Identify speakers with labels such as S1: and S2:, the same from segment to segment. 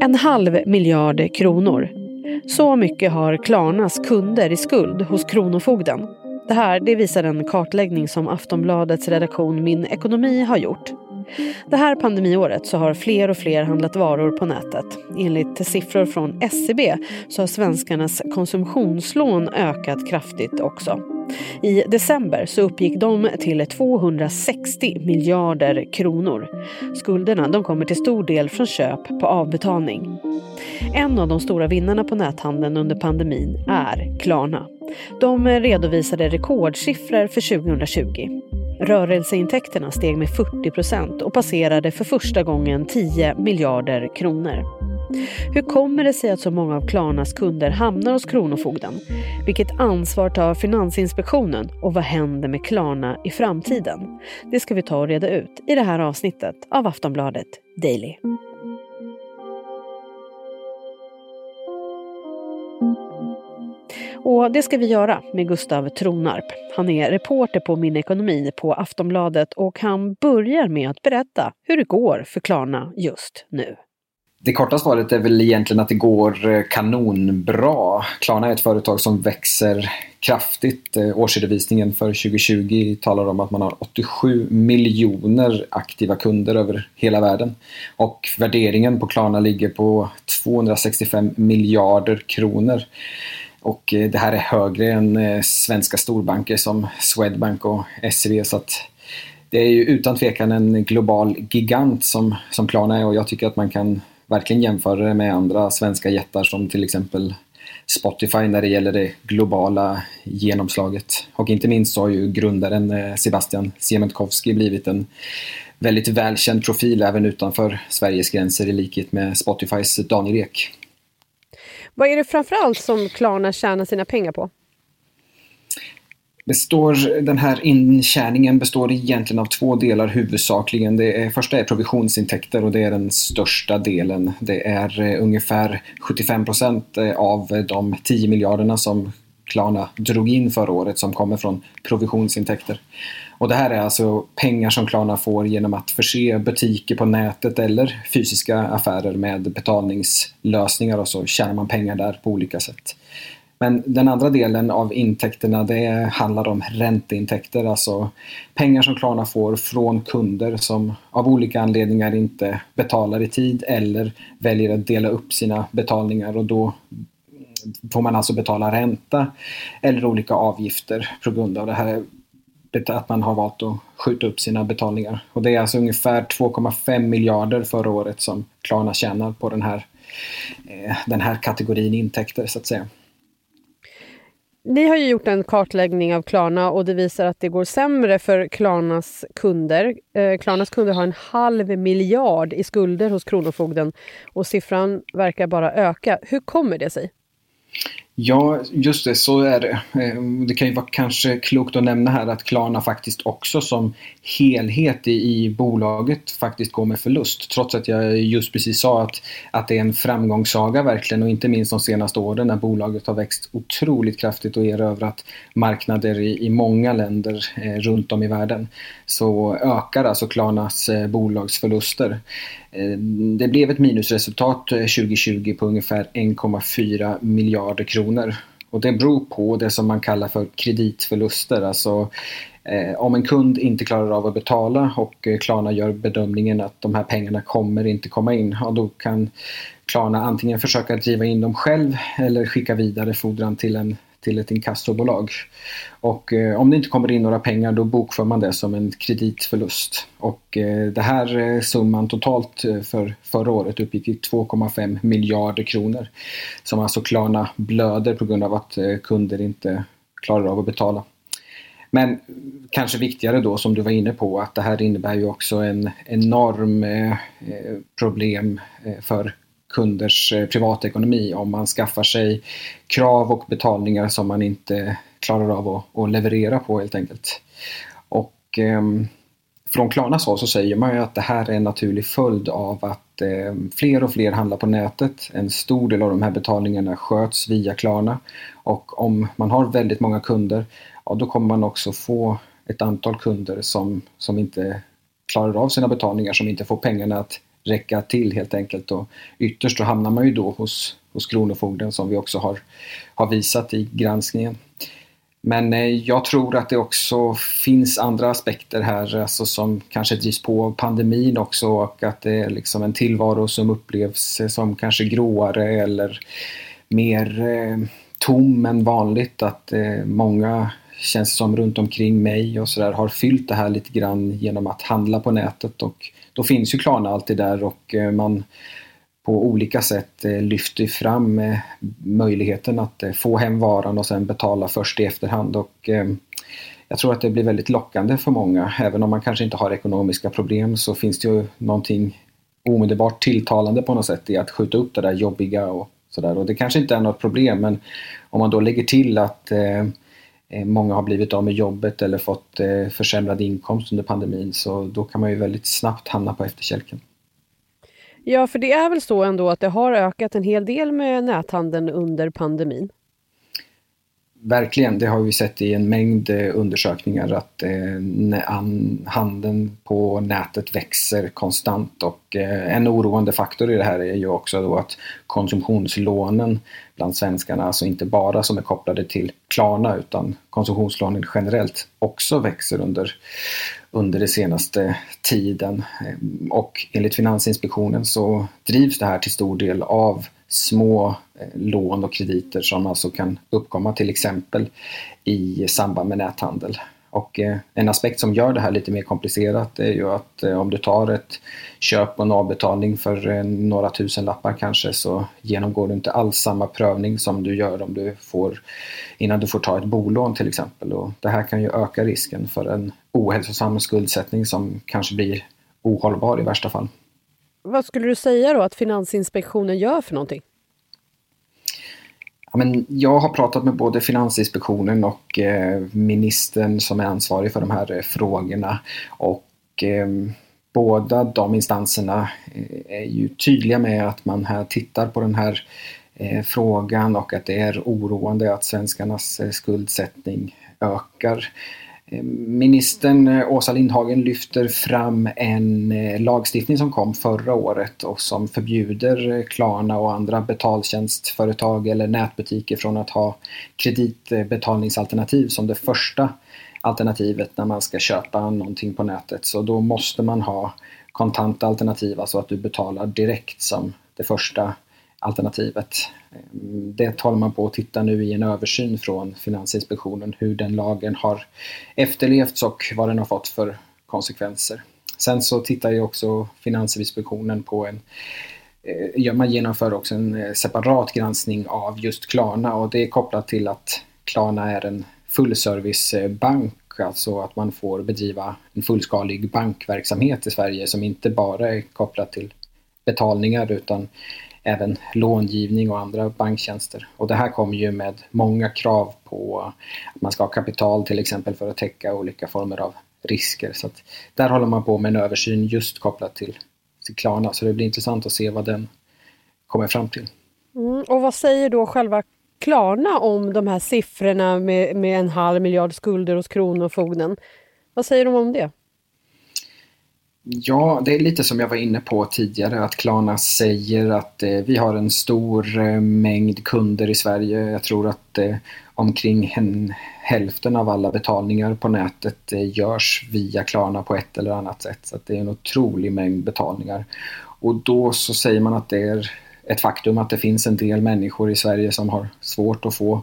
S1: En halv miljard kronor. Så mycket har Klarnas kunder i skuld hos Kronofogden. Det här det visar en kartläggning som Aftonbladets redaktion Min Ekonomi har gjort. Det här pandemiåret så har fler och fler handlat varor på nätet. Enligt siffror från SCB så har svenskarnas konsumtionslån ökat kraftigt också. I december så uppgick de till 260 miljarder kronor. Skulderna de kommer till stor del från köp på avbetalning. En av de stora vinnarna på näthandeln under pandemin är Klarna. De redovisade rekordsiffror för 2020. Rörelseintäkterna steg med 40 procent och passerade för första gången 10 miljarder kronor. Hur kommer det sig att så många av Klarnas kunder hamnar hos Kronofogden? Vilket ansvar tar Finansinspektionen och vad händer med Klarna i framtiden? Det ska vi ta och reda ut i det här avsnittet av Aftonbladet Daily. Och det ska vi göra med Gustav Tronarp. Han är reporter på Min Ekonomi på Aftonbladet och han börjar med att berätta hur det går för Klarna just nu.
S2: Det korta svaret är väl egentligen att det går eh, kanonbra. Klarna är ett företag som växer kraftigt. Eh, årsredovisningen för 2020 talar om att man har 87 miljoner aktiva kunder över hela världen. Och värderingen på Klarna ligger på 265 miljarder kronor. Och eh, det här är högre än svenska storbanker som Swedbank och SEB. Så att det är ju utan tvekan en global gigant som, som Klarna är och jag tycker att man kan verkligen jämföra det med andra svenska jättar som till exempel Spotify när det gäller det globala genomslaget. Och inte minst så har ju grundaren eh, Sebastian Siemiatkowski blivit en väldigt välkänd profil även utanför Sveriges gränser i likhet med Spotifys Daniel Ek.
S1: Vad är det framförallt som Klarna tjänar sina pengar på?
S2: Består, den här intjäningen består egentligen av två delar huvudsakligen. Det är, första är provisionsintäkter och det är den största delen. Det är eh, ungefär 75 procent eh, av de 10 miljarderna som Klarna drog in förra året som kommer från provisionsintäkter. Och det här är alltså pengar som Klarna får genom att förse butiker på nätet eller fysiska affärer med betalningslösningar och så tjänar man pengar där på olika sätt. Men den andra delen av intäkterna det handlar om ränteintäkter, alltså pengar som Klarna får från kunder som av olika anledningar inte betalar i tid eller väljer att dela upp sina betalningar och då får man alltså betala ränta eller olika avgifter på grund av det här att man har valt att skjuta upp sina betalningar. Och det är alltså ungefär 2,5 miljarder förra året som Klarna tjänar på den här, eh, den här kategorin intäkter så att säga.
S1: Ni har ju gjort en kartläggning av Klarna och det visar att det går sämre för Klarnas kunder. Eh, Klarnas kunder har en halv miljard i skulder hos Kronofogden och siffran verkar bara öka. Hur kommer det sig?
S2: Ja, just det, så är det. Eh, det kan ju vara kanske klokt att nämna här att Klarna faktiskt också som helhet i, i bolaget faktiskt går med förlust. Trots att jag just precis sa att, att det är en framgångssaga verkligen och inte minst de senaste åren när bolaget har växt otroligt kraftigt och erövrat marknader i, i många länder eh, runt om i världen. Så ökar alltså Klarnas eh, bolagsförluster. Eh, det blev ett minusresultat eh, 2020 på ungefär 1,4 miljarder kronor. Och det beror på det som man kallar för kreditförluster. Alltså eh, om en kund inte klarar av att betala och eh, Klarna gör bedömningen att de här pengarna kommer inte komma in, ja, då kan Klarna antingen försöka driva in dem själv eller skicka vidare fordran till en till ett inkassobolag. Och eh, om det inte kommer in några pengar då bokför man det som en kreditförlust. Och eh, det här eh, summan totalt eh, för förra året uppgick till 2,5 miljarder kronor. Som alltså Klarna blöder på grund av att eh, kunder inte klarar av att betala. Men kanske viktigare då som du var inne på att det här innebär ju också en enorm eh, problem för kunders eh, privatekonomi om man skaffar sig krav och betalningar som man inte klarar av att, att leverera på helt enkelt. Och eh, från Klarnas håll så säger man ju att det här är en naturlig följd av att eh, fler och fler handlar på nätet. En stor del av de här betalningarna sköts via Klarna och om man har väldigt många kunder, ja då kommer man också få ett antal kunder som, som inte klarar av sina betalningar, som inte får pengarna att räcka till helt enkelt. Och ytterst så hamnar man ju då hos, hos Kronofogden som vi också har, har visat i granskningen. Men eh, jag tror att det också finns andra aspekter här alltså som kanske drivs på av pandemin också och att det är liksom en tillvaro som upplevs som kanske gråare eller mer eh, tom än vanligt. Att eh, många känns som runt omkring mig och sådär har fyllt det här lite grann genom att handla på nätet och då finns ju Klarna alltid där och eh, man på olika sätt eh, lyfter fram eh, möjligheten att få hem varan och sen betala först i efterhand och jag tror att det blir väldigt lockande för många. Även om man kanske inte har ekonomiska problem så finns det ju någonting omedelbart tilltalande på något sätt i att skjuta upp det där jobbiga och sådär. Och det kanske inte är något problem men om man då lägger till att Eh, Eh, många har blivit av med jobbet eller fått eh, försämrad inkomst under pandemin så då kan man ju väldigt snabbt hamna på efterkälken.
S1: Ja, för det är väl så ändå att det har ökat en hel del med näthandeln under pandemin?
S2: Verkligen, det har vi sett i en mängd eh, undersökningar att eh, handeln på nätet växer konstant och eh, en oroande faktor i det här är ju också då att konsumtionslånen bland svenskarna, alltså inte bara som är kopplade till Klarna utan konsumtionslånen generellt också växer under, under den senaste tiden. Och enligt Finansinspektionen så drivs det här till stor del av små Eh, lån och krediter som alltså kan uppkomma till exempel i samband med näthandel. Och eh, en aspekt som gör det här lite mer komplicerat är ju att eh, om du tar ett köp och en avbetalning för några tusen lappar kanske så genomgår du inte alls samma prövning som du gör om du får innan du får ta ett bolån till exempel. Och det här kan ju öka risken för en ohälsosam skuldsättning som kanske blir ohållbar i värsta fall.
S1: Vad skulle du säga då att Finansinspektionen gör för någonting?
S2: Men jag har pratat med både Finansinspektionen och eh, ministern som är ansvarig för de här eh, frågorna. Och eh, båda de instanserna är ju tydliga med att man här tittar på den här frågan och att det är oroande att svenskarnas skuldsättning ökar. Eh, ministern eh, Åsa Lindhagen lyfter fram en eh, lagstiftning som kom förra året och som förbjuder Klarna och andra betaltjänstföretag eller nätbutiker från att ha kreditbetalningsalternativ som det första alternativet när man ska köpa någonting på nätet. Så då måste man ha kontanta alternativ, alltså att du betalar direkt som det första alternativet. Det håller man på att titta nu i en översyn från Finansinspektionen hur den lagen har efterlevts och vad den har fått för konsekvenser. Sen så tittar ju också Finansinspektionen på en eh, man genomför också en eh, separat granskning av just Klarna och det är kopplat till att Klarna är en fullservicebank, alltså att man får bedriva en fullskalig bankverksamhet i Sverige som inte bara är kopplat till betalningar utan även långivning och andra banktjänster. Och det här kommer ju med många krav på att man ska ha kapital till exempel för att täcka olika former av risker. Så där håller man på med en översyn just kopplat till, till Klarna så det blir intressant att se vad den kommer fram till.
S1: Mm, och vad säger då själva Klarna om de här siffrorna med, med en halv miljard skulder hos Kronofogden? Vad säger de om det?
S2: Ja, det är lite som jag var inne på tidigare att Klarna säger att eh, vi har en stor eh, mängd kunder i Sverige. Jag tror att eh, omkring en, hälften av alla betalningar på nätet eh, görs via Klarna på ett eller annat sätt. Så det är en otrolig mängd betalningar. Och då så säger man att det är ett faktum att det finns en del människor i Sverige som har svårt att få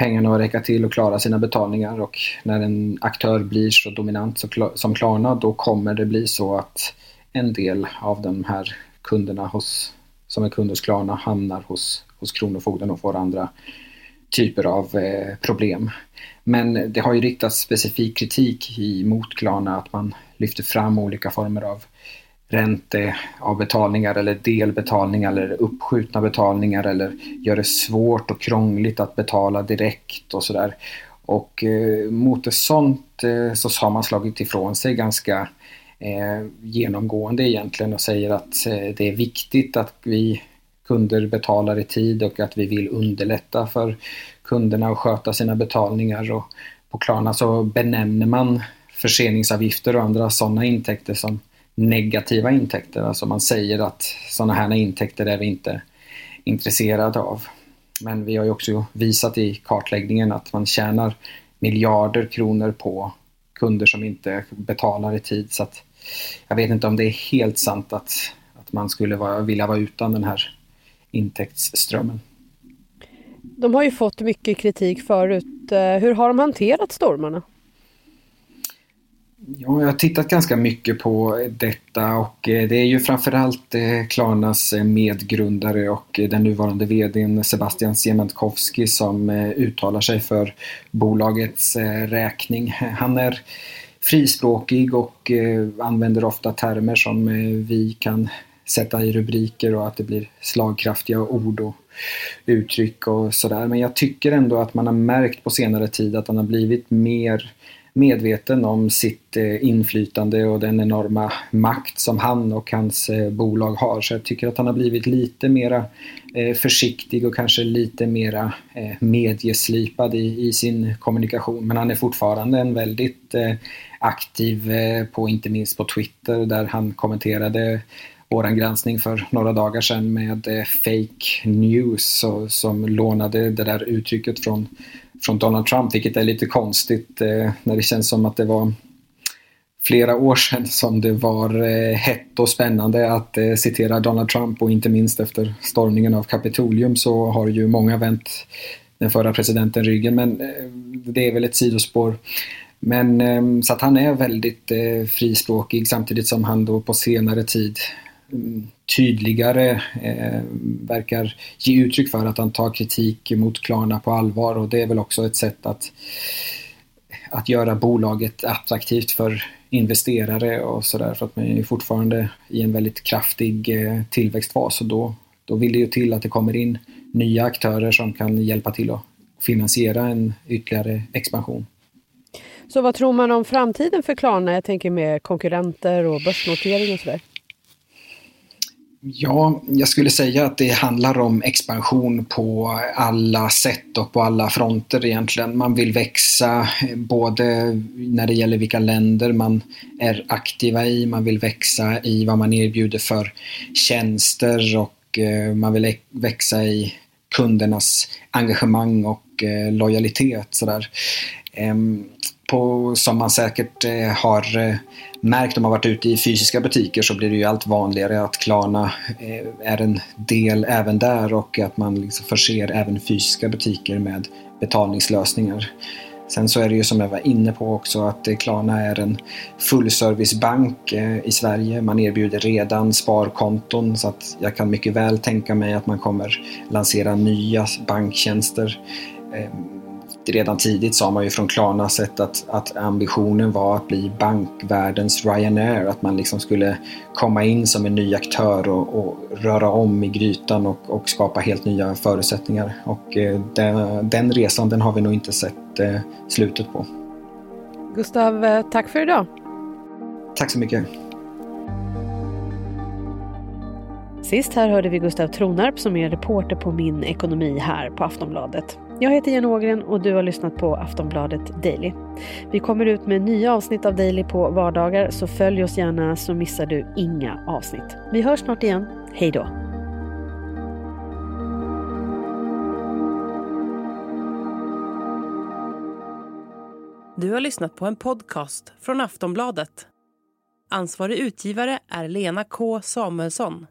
S2: pengarna att räcka till och klara sina betalningar och när en aktör blir så dominant som Klarna då kommer det bli så att en del av de här kunderna hos, som är kund hos Klarna hamnar hos, hos Kronofogden och får andra typer av eh, problem. Men det har ju riktats specifik kritik mot Klarna att man lyfter fram olika former av ränteavbetalningar eller delbetalningar eller uppskjutna betalningar eller gör det svårt och krångligt att betala direkt och sådär. Och eh, mot ett sånt eh, så har man slagit ifrån sig ganska eh, genomgående egentligen och säger att eh, det är viktigt att vi kunder betalar i tid och att vi vill underlätta för kunderna att sköta sina betalningar. Och på Klarna så benämner man förseningsavgifter och andra sådana intäkter som negativa intäkter. Alltså man säger att sådana här intäkter är vi inte intresserade av. Men vi har ju också visat i kartläggningen att man tjänar miljarder kronor på kunder som inte betalar i tid. Så att jag vet inte om det är helt sant att, att man skulle vara, vilja vara utan den här intäktsströmmen.
S1: De har ju fått mycket kritik förut. Eh, hur har de hanterat stormarna?
S2: Ja, jag har tittat ganska mycket på detta och eh, det är ju framförallt eh, Klarnas eh, medgrundare och den nuvarande VDn Sebastian Siemiatkowski som uttalar sig för bolagets räkning. Han är frispråkig och använder ofta termer som vi kan sätta i rubriker och att det blir slagkraftiga ord och uttryck och sådär. Men jag tycker ändå att man har märkt på senare tid att han har blivit mer medveten om sitt eh, inflytande och den enorma makt som han och hans eh, bolag har. Så jag tycker att han har blivit lite mera eh, försiktig och kanske lite mera medieslipad i, i sin kommunikation. Men han är fortfarande en väldigt aktiv på, inte minst på Twitter, där han kommenterade vår granskning för några dagar sedan med fake news som lånade det där uttrycket från, från Donald Trump, vilket är lite konstigt eh, när det känns som att det var flera år sedan som det var eh, hett och spännande att eh, citera Donald Trump och inte minst efter stormningen av Kapitolium så har ju många vänt den förra presidenten ryggen men eh, det är väl ett sidospår. Men eh, så att han är väldigt eh, frispråkig samtidigt som han då på senare tid tydligare eh, verkar ge uttryck för att han tar kritik mot Klarna på allvar och det är väl också ett sätt att, att göra bolaget attraktivt för investerare och sådär för att man är fortfarande i en väldigt kraftig eh, tillväxtfas och då, då vill det ju till att det kommer in nya aktörer som kan hjälpa till att finansiera en ytterligare expansion.
S1: Så vad tror man om framtiden för Klarna? Jag tänker med konkurrenter och börsnotering och sådär.
S2: Ja, jag skulle säga att det handlar om expansion på alla sätt och på alla fronter egentligen. Man vill växa eh, både när det gäller vilka länder man är aktiva i, man vill växa i vad man erbjuder för tjänster och eh, man vill växa i kundernas engagemang och eh, lojalitet. Sådär. Ehm, på, som man säkert eh, har eh, märkt om man varit ute i fysiska butiker så blir det ju allt vanligare att Klarna eh, är en del även där och att man liksom förser även fysiska butiker med betalningslösningar. Sen så är det ju som jag var inne på också att eh, Klarna är en fullservicebank eh, i Sverige. Man erbjuder redan sparkonton så att jag kan mycket väl tänka mig att man kommer lansera nya banktjänster eh, redan tidigt sa man ju från Klarna sett att, att ambitionen var att bli bankvärldens Ryanair. Att man liksom skulle komma in som en ny aktör och, och röra om i grytan och, och, skapa helt nya förutsättningar. Och eh, den, den, resan den har vi nog inte sett eh, slutet på.
S1: Gustav, eh, tack för idag.
S2: Tack så mycket.
S1: Sist här hörde vi Gustav Tronarp som är reporter på Min Ekonomi här på Aftonbladet. Jag heter Jenny Ågren och du har lyssnat på Aftonbladet Daily. Vi kommer ut med nya avsnitt av Daily på vardagar så följ oss gärna så missar du inga avsnitt. Vi hörs snart igen. Hej då!
S3: Du har lyssnat på en podcast från Aftonbladet. Ansvarig utgivare är Lena K Samuelsson.